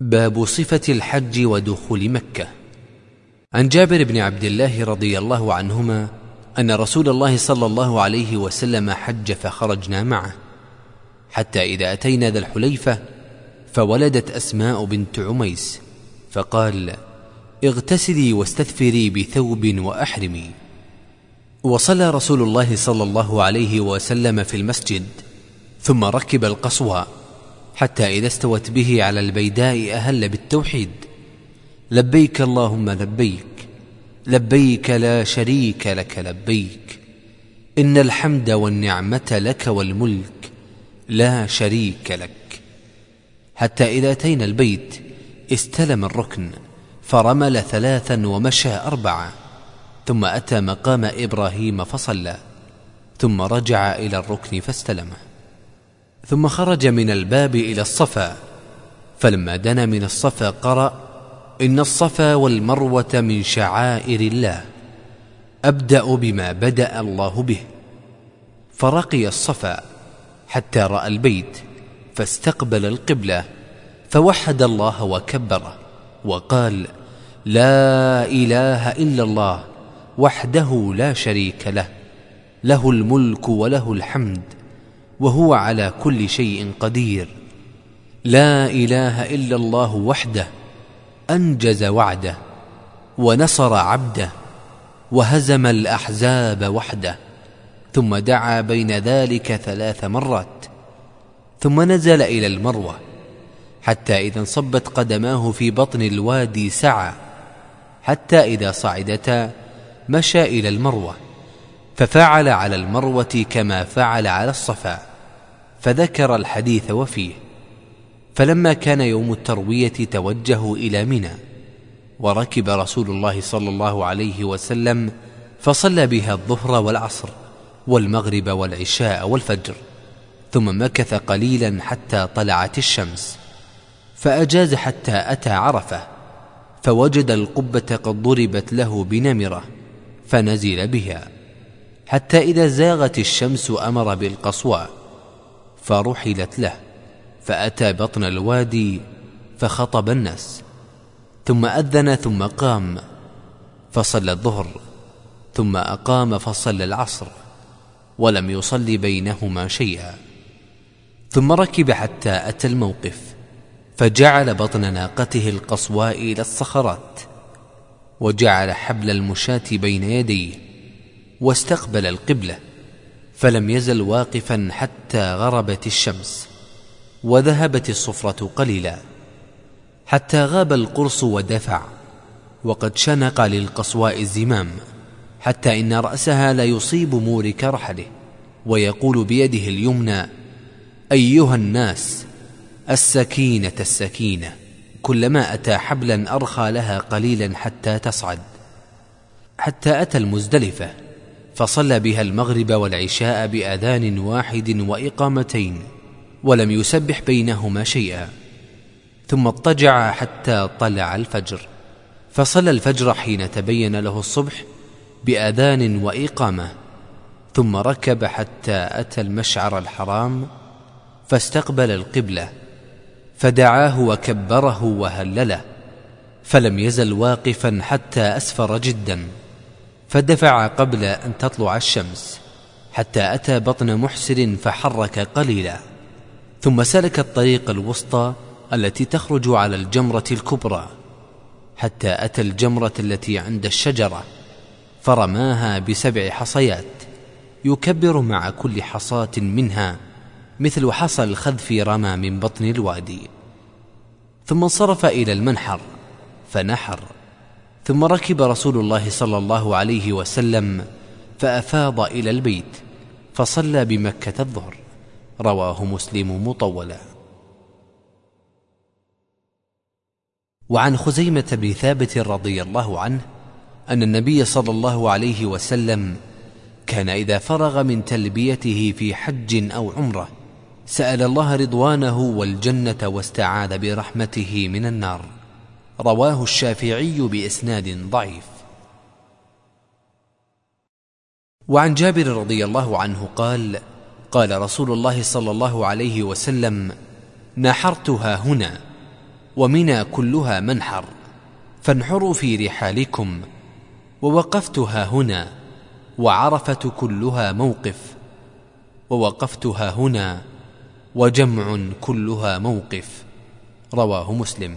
باب صفة الحج ودخول مكة. عن جابر بن عبد الله رضي الله عنهما أن رسول الله صلى الله عليه وسلم حج فخرجنا معه. حتى إذا أتينا ذا الحليفة فولدت أسماء بنت عميس فقال اغتسلي واستثفري بثوب وأحرمي. وصلى رسول الله صلى الله عليه وسلم في المسجد ثم ركب القصوى. حتى إذا استوت به على البيداء أهل بالتوحيد. لبيك اللهم لبيك لبيك لا شريك لك لبيك. إن الحمد والنعمة لك والملك لا شريك لك. حتى إذا أتينا البيت استلم الركن فرمل ثلاثا ومشى أربعة ثم أتى مقام إبراهيم فصلى ثم رجع إلى الركن فاستلمه. ثم خرج من الباب إلى الصفا فلما دنا من الصفا قرأ إن الصفا والمروة من شعائر الله أبدأ بما بدأ الله به. فرقي الصفا حتى رأى البيت فاستقبل القبلة فوحد الله وكبره وقال لا إله إلا الله وحده لا شريك له له الملك وله الحمد. وهو على كل شيء قدير. لا إله إلا الله وحده أنجز وعده ونصر عبده وهزم الأحزاب وحده ثم دعا بين ذلك ثلاث مرات ثم نزل إلى المروة حتى إذا انصبت قدماه في بطن الوادي سعى حتى إذا صعدتا مشى إلى المروة ففعل على المروة كما فعل على الصفا. فذكر الحديث وفيه. فلما كان يوم التروية توجهوا إلى منى وركب رسول الله صلى الله عليه وسلم فصلى بها الظهر والعصر والمغرب والعشاء والفجر ثم مكث قليلا حتى طلعت الشمس فأجاز حتى أتى عرفة فوجد القبة قد ضربت له بنمرة فنزل بها حتى إذا زاغت الشمس أمر بالقصواء. فرحلت له فأتى بطن الوادي فخطب الناس ثم أذن ثم قام فصلى الظهر ثم أقام فصلى العصر ولم يصل بينهما شيئا. ثم ركب حتى أتى الموقف فجعل بطن ناقته القصواء إلى الصخرات وجعل حبل المشاة بين يديه واستقبل القبلة. فلم يزل واقفا حتى غربت الشمس وذهبت الصفرة قليلا حتى غاب القرص ودفع وقد شنق للقصواء الزمام حتى إن رأسها لا يصيب مورك رحله ويقول بيده اليمنى أيها الناس السكينة السكينة كلما أتى حبلا أرخى لها قليلا حتى تصعد حتى أتى المزدلفة. فصلى بها المغرب والعشاء بأذان واحد وإقامتين ولم يسبح بينهما شيئا. ثم اضطجع حتى طلع الفجر. فصلى الفجر حين تبين له الصبح بأذان وإقامة ثم ركب حتى أتى المشعر الحرام فاستقبل القبلة فدعاه وكبره وهلله فلم يزل واقفا حتى أسفر جدا. فدفع قبل أن تطلع الشمس حتى أتى بطن محسر فحرك قليلا ثم سلك الطريق الوسطى التي تخرج على الجمرة الكبرى حتى أتى الجمرة التي عند الشجرة فرماها بسبع حصيات يكبر مع كل حصاة منها مثل حصى الخذف رمى من بطن الوادي. ثم انصرف إلى المنحر فنحر. ثم ركب رسول الله صلى الله عليه وسلم فأفاض إلى البيت فصلى بمكة الظهر. رواه مسلم مطولا. وعن خزيمة بن ثابت رضي الله عنه أن النبي صلى الله عليه وسلم كان إذا فرغ من تلبيته في حج أو عمرة سأل الله رضوانه والجنة واستعاذ برحمته من النار. رواه الشافعي بإسناد ضعيف. وعن جابر رضي الله عنه قال قال رسول الله صلى الله عليه وسلم نحرتها هنا ومنى كلها منحر فانحروا في رحالكم ووقفتها هنا وعرفة كلها موقف ووقفتها هنا وجمع كلها موقف رواه مسلم.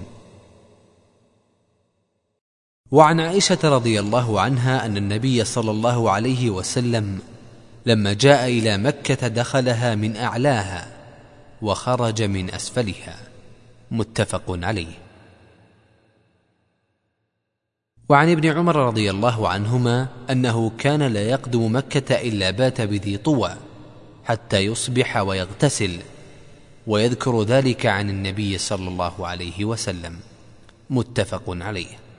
وعن عائشة رضي الله عنها أن النبي صلى الله عليه وسلم لما جاء إلى مكة دخلها من أعلاها وخرج من أسفلها. متفق عليه. وعن ابن عمر رضي الله عنهما أنه كان لا يقدم مكة إلا بات بذي طوى حتى يصبح ويغتسل ويذكر ذلك عن النبي صلى الله عليه وسلم. متفق عليه.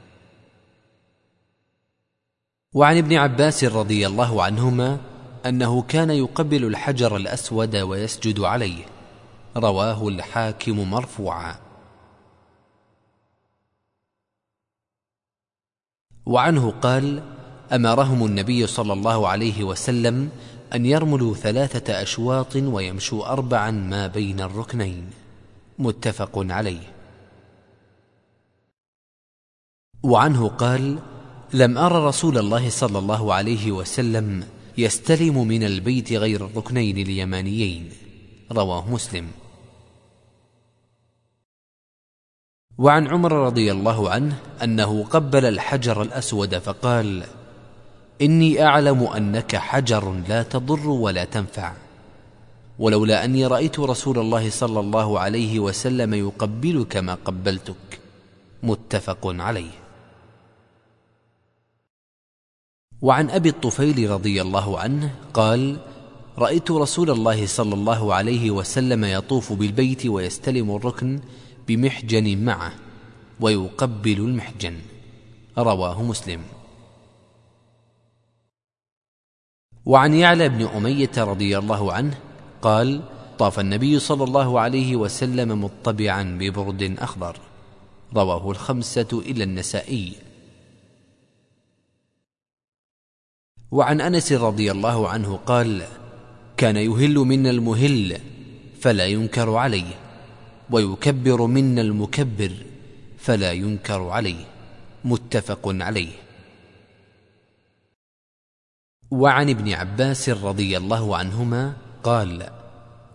وعن ابن عباس رضي الله عنهما أنه كان يقبل الحجر الأسود ويسجد عليه. رواه الحاكم مرفوعا. وعنه قال أمرهم النبي صلى الله عليه وسلم أن يرملوا ثلاثة أشواط ويمشوا اربعا ما بين الركنين. متفق عليه. وعنه قال لم ار رسول الله صلى الله عليه وسلم يستلم من البيت غير الركنين اليمانيين. رواه مسلم. وعن عمر رضي الله عنه أنه قبل الحجر الأسود فقال إني أعلم أنك حجر لا تضر ولا تنفع. ولولا أني رأيت رسول الله صلى الله عليه وسلم يقبلك ما قبلتك. متفق عليه. وعن أبي الطفيل رضي الله عنه قال رأيت رسول الله صلى الله عليه وسلم يطوف بالبيت ويستلم الركن بمحجن معه ويقبل المحجن. رواه مسلم. وعن يعلى بن أمية رضي الله عنه قال طاف النبي صلى الله عليه وسلم مطبعا ببرد أخضر. رواه الخمسة إلى النسائي. وعن أنس رضي الله عنه قال كان يهل منا المهل فلا ينكر عليه ويكبر منا المكبر فلا ينكر عليه. متفق عليه. وعن ابن عباس رضي الله عنهما قال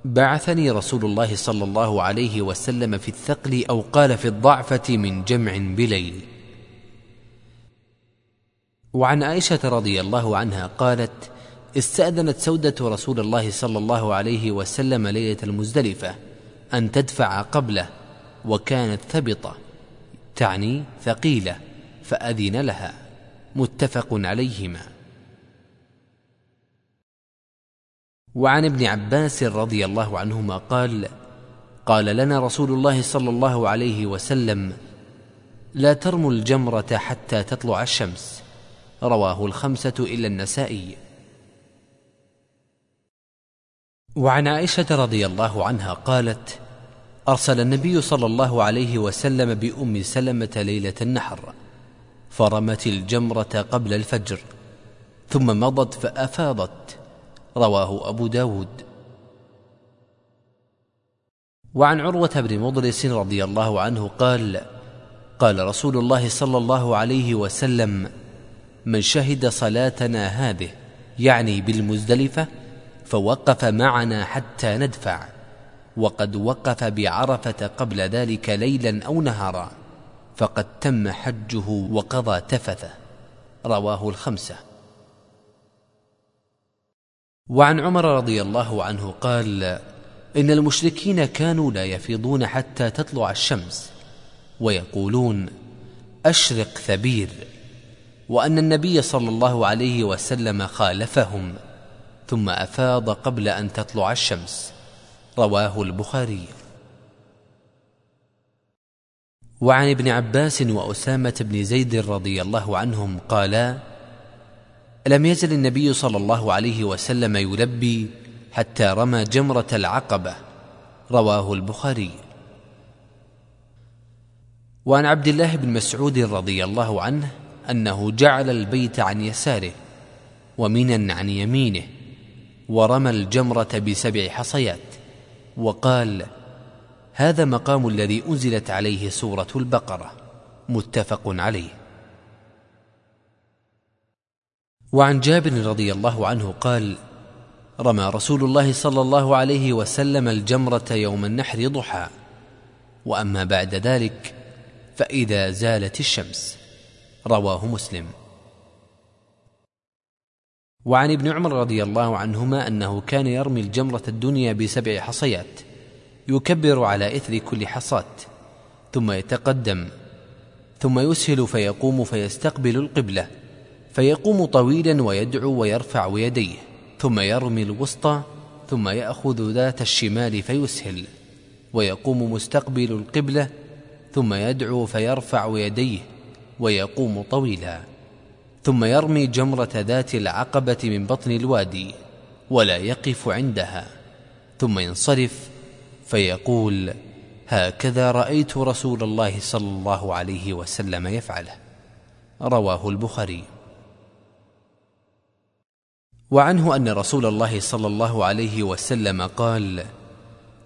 بعثني رسول الله صلى الله عليه وسلم في الثقل أو قال في الضعفة من جمع بليل وعن عائشة رضي الله عنها قالت استأذنت سودة رسول الله صلى الله عليه وسلم ليلة المزدلفة أن تدفع قبله وكانت ثبطة تعني ثقيلة فأذن لها. متفق عليهما. وعن ابن عباس رضي الله عنهما قال قال لنا رسول الله صلى الله عليه وسلم لا ترموا الجمرة حتى تطلع الشمس. رواه الخمسة إلا النسائي. وعن عائشة رضي الله عنها قالت أرسل النبي صلى الله عليه وسلم بأم سلمة ليلة النحر فرمت الجمرة قبل الفجر ثم مضت فأفاضت. رواه أبو داود. وعن عروة بن مضرس رضي الله عنه قال قال رسول الله صلى الله عليه وسلم من شهد صلاتنا هذه يعني بالمزدلفة فوقف معنا حتى ندفع. وقد وقف بعرفة قبل ذلك ليلا أو نهارا فقد تم حجه وقضى تفثه. رواه الخمسة. وعن عمر رضي الله عنه قال إن المشركين كانوا لا يفيضون حتى تطلع الشمس ويقولون أشرق ثبير. وأن النبي صلى الله عليه وسلم خالفهم ثم أفاض قبل أن تطلع الشمس. رواه البخاري. وعن ابن عباس وأسامة بن زيد رضي الله عنهم قالا لم يزل النبي صلى الله عليه وسلم يلبي حتى رمى جمرة العقبة. رواه البخاري. وعن عبد الله بن مسعود رضي الله عنه أنه جعل البيت عن يساره ومنا عن يمينه ورمى الجمرة بسبع حصيات وقال هذا مقام الذي أنزلت عليه سورة البقرة. متفق عليه. وعن جابر رضي الله عنه قال رمى رسول الله صلى الله عليه وسلم الجمرة يوم النحر ضحى وأما بعد ذلك فإذا زالت الشمس. رواه مسلم. وعن ابن عمر رضي الله عنهما أنه كان يرمي الجمرة الدنيا بسبع حصيات يكبر على إثر كل حصاة ثم يتقدم ثم يسهل فيقوم فيستقبل القبلة فيقوم طويلا ويدعو ويرفع يديه ثم يرمي الوسطى ثم يأخذ ذات الشمال فيسهل ويقوم مستقبل القبلة ثم يدعو فيرفع يديه ويقوم طويلا ثم يرمي جمرة ذات العقبة من بطن الوادي ولا يقف عندها ثم ينصرف فيقول هكذا رأيت رسول الله صلى الله عليه وسلم يفعله. رواه البخاري. وعنه أن رسول الله صلى الله عليه وسلم قال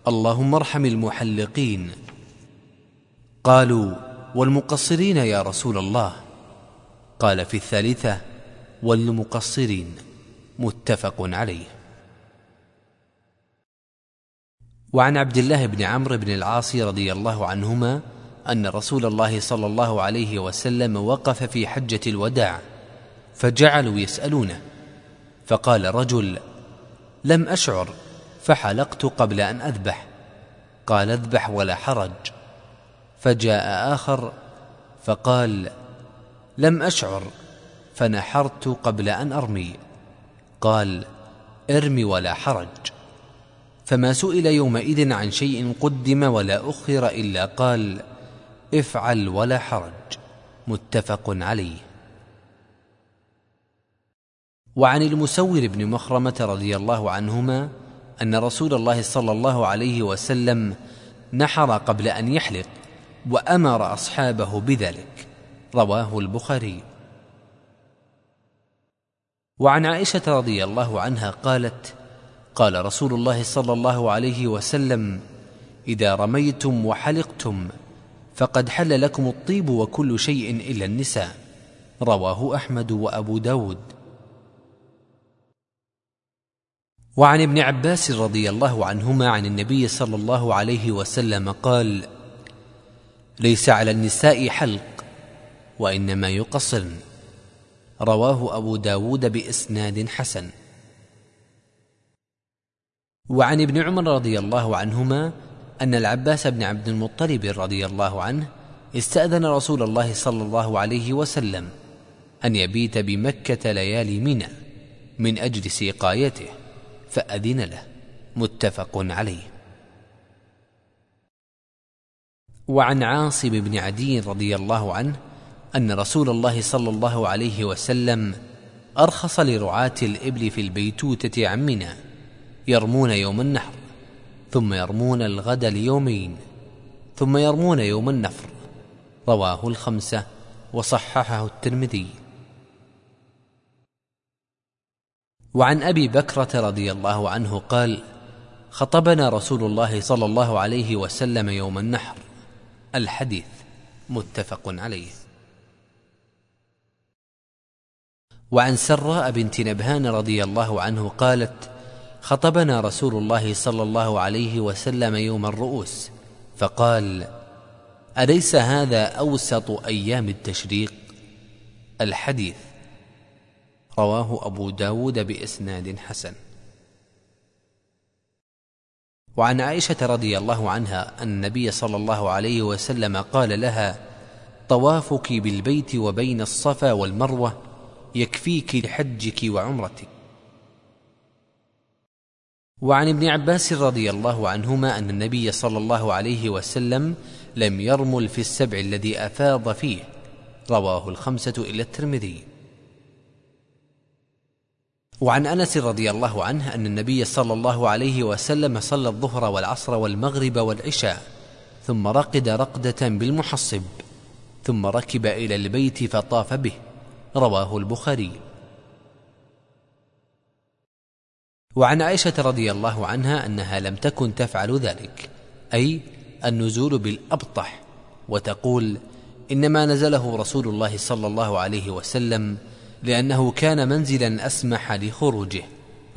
اللهم ارحم المحلقين. قالوا والمقصرين يا رسول الله. قال في الثالثة والمقصرين. متفق عليه. وعن عبد الله بن عمرو بن العاص رضي الله عنهما أن رسول الله صلى الله عليه وسلم وقف في حجة الوداع فجعلوا يسألونه فقال رجل لم أشعر فحلقت قبل أن أذبح. قال اذبح ولا حرج. فجاء آخر فقال لم أشعر فنحرت قبل أن أرمي. قال ارم ولا حرج. فما سئل يومئذ عن شيء قدم ولا أخر إلا قال افعل ولا حرج. متفق عليه. وعن المسور بن مخرمة رضي الله عنهما أن رسول الله صلى الله عليه وسلم نحر قبل أن يحلق. وأمر أصحابه بذلك. رواه البخاري. وعن عائشة رضي الله عنها قالت قال رسول الله صلى الله عليه وسلم إذا رميتم وحلقتم فقد حل لكم الطيب وكل شيء إلا النساء رواه أحمد وأبو داود. وعن ابن عباس رضي الله عنهما عن النبي صلى الله عليه وسلم قال ليس على النساء حلق وإنما يقصرن رواه أبو داود بإسناد حسن. وعن ابن عمر رضي الله عنهما أن العباس بن عبد المطلب رضي الله عنه استأذن رسول الله صلى الله عليه وسلم أن يبيت بمكة ليالي منى من أجل سقايته فأذن له متفق عليه. وعن عاصم بن عدي رضي الله عنه أن رسول الله صلى الله عليه وسلم أرخص لرعاة الإبل في البيتوتة عن منى يرمون يوم النحر ثم يرمون الغد ليومين ثم يرمون يوم النفر رواه الخمسة وصححه الترمذي. وعن أبي بكرة رضي الله عنه قال خطبنا رسول الله صلى الله عليه وسلم يوم النحر. الحديث متفق عليه. وعن سراء بنت نبهان رضي الله عنه قالت خطبنا رسول الله صلى الله عليه وسلم يوم الرؤوس فقال أليس هذا أوسط أيام التشريق؟ الحديث رواه أبو داود بإسناد حسن. وعن عائشة رضي الله عنها أن النبي صلى الله عليه وسلم قال لها طوافك بالبيت وبين الصفا والمروة يكفيك لحجك وعمرتك. وعن ابن عباس رضي الله عنهما أن النبي صلى الله عليه وسلم لم يرمل في السبع الذي أفاض فيه رواه الخمسة الا الترمذي. وعن أنس رضي الله عنه أن النبي صلى الله عليه وسلم صلى الظهر والعصر والمغرب والعشاء ثم رقد رقدة بالمحصب ثم ركب إلى البيت فطاف به رواه البخاري. وعن عائشة رضي الله عنها أنها لم تكن تفعل ذلك أي النزول بالأبطح وتقول إنما نزله رسول الله صلى الله عليه وسلم لأنه كان منزلا أسمح لخروجه.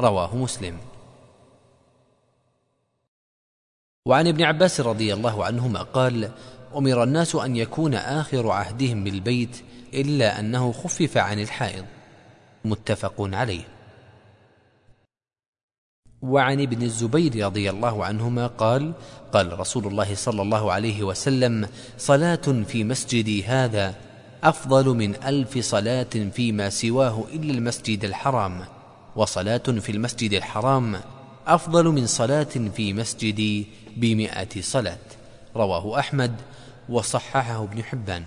رواه مسلم. وعن ابن عباس رضي الله عنهما قال أمر الناس أن يكون آخر عهدهم بالبيت إلا أنه خفف عن الحائض. متفق عليه. وعن ابن الزبير رضي الله عنهما قال قال رسول الله صلى الله عليه وسلم صلاة في مسجدي هذا أفضل من ألف صلاة فيما سواه إلا المسجد الحرام وصلاة في المسجد الحرام أفضل من صلاة في مسجدي بمئة صلاة رواه أحمد وصححه ابن حبان.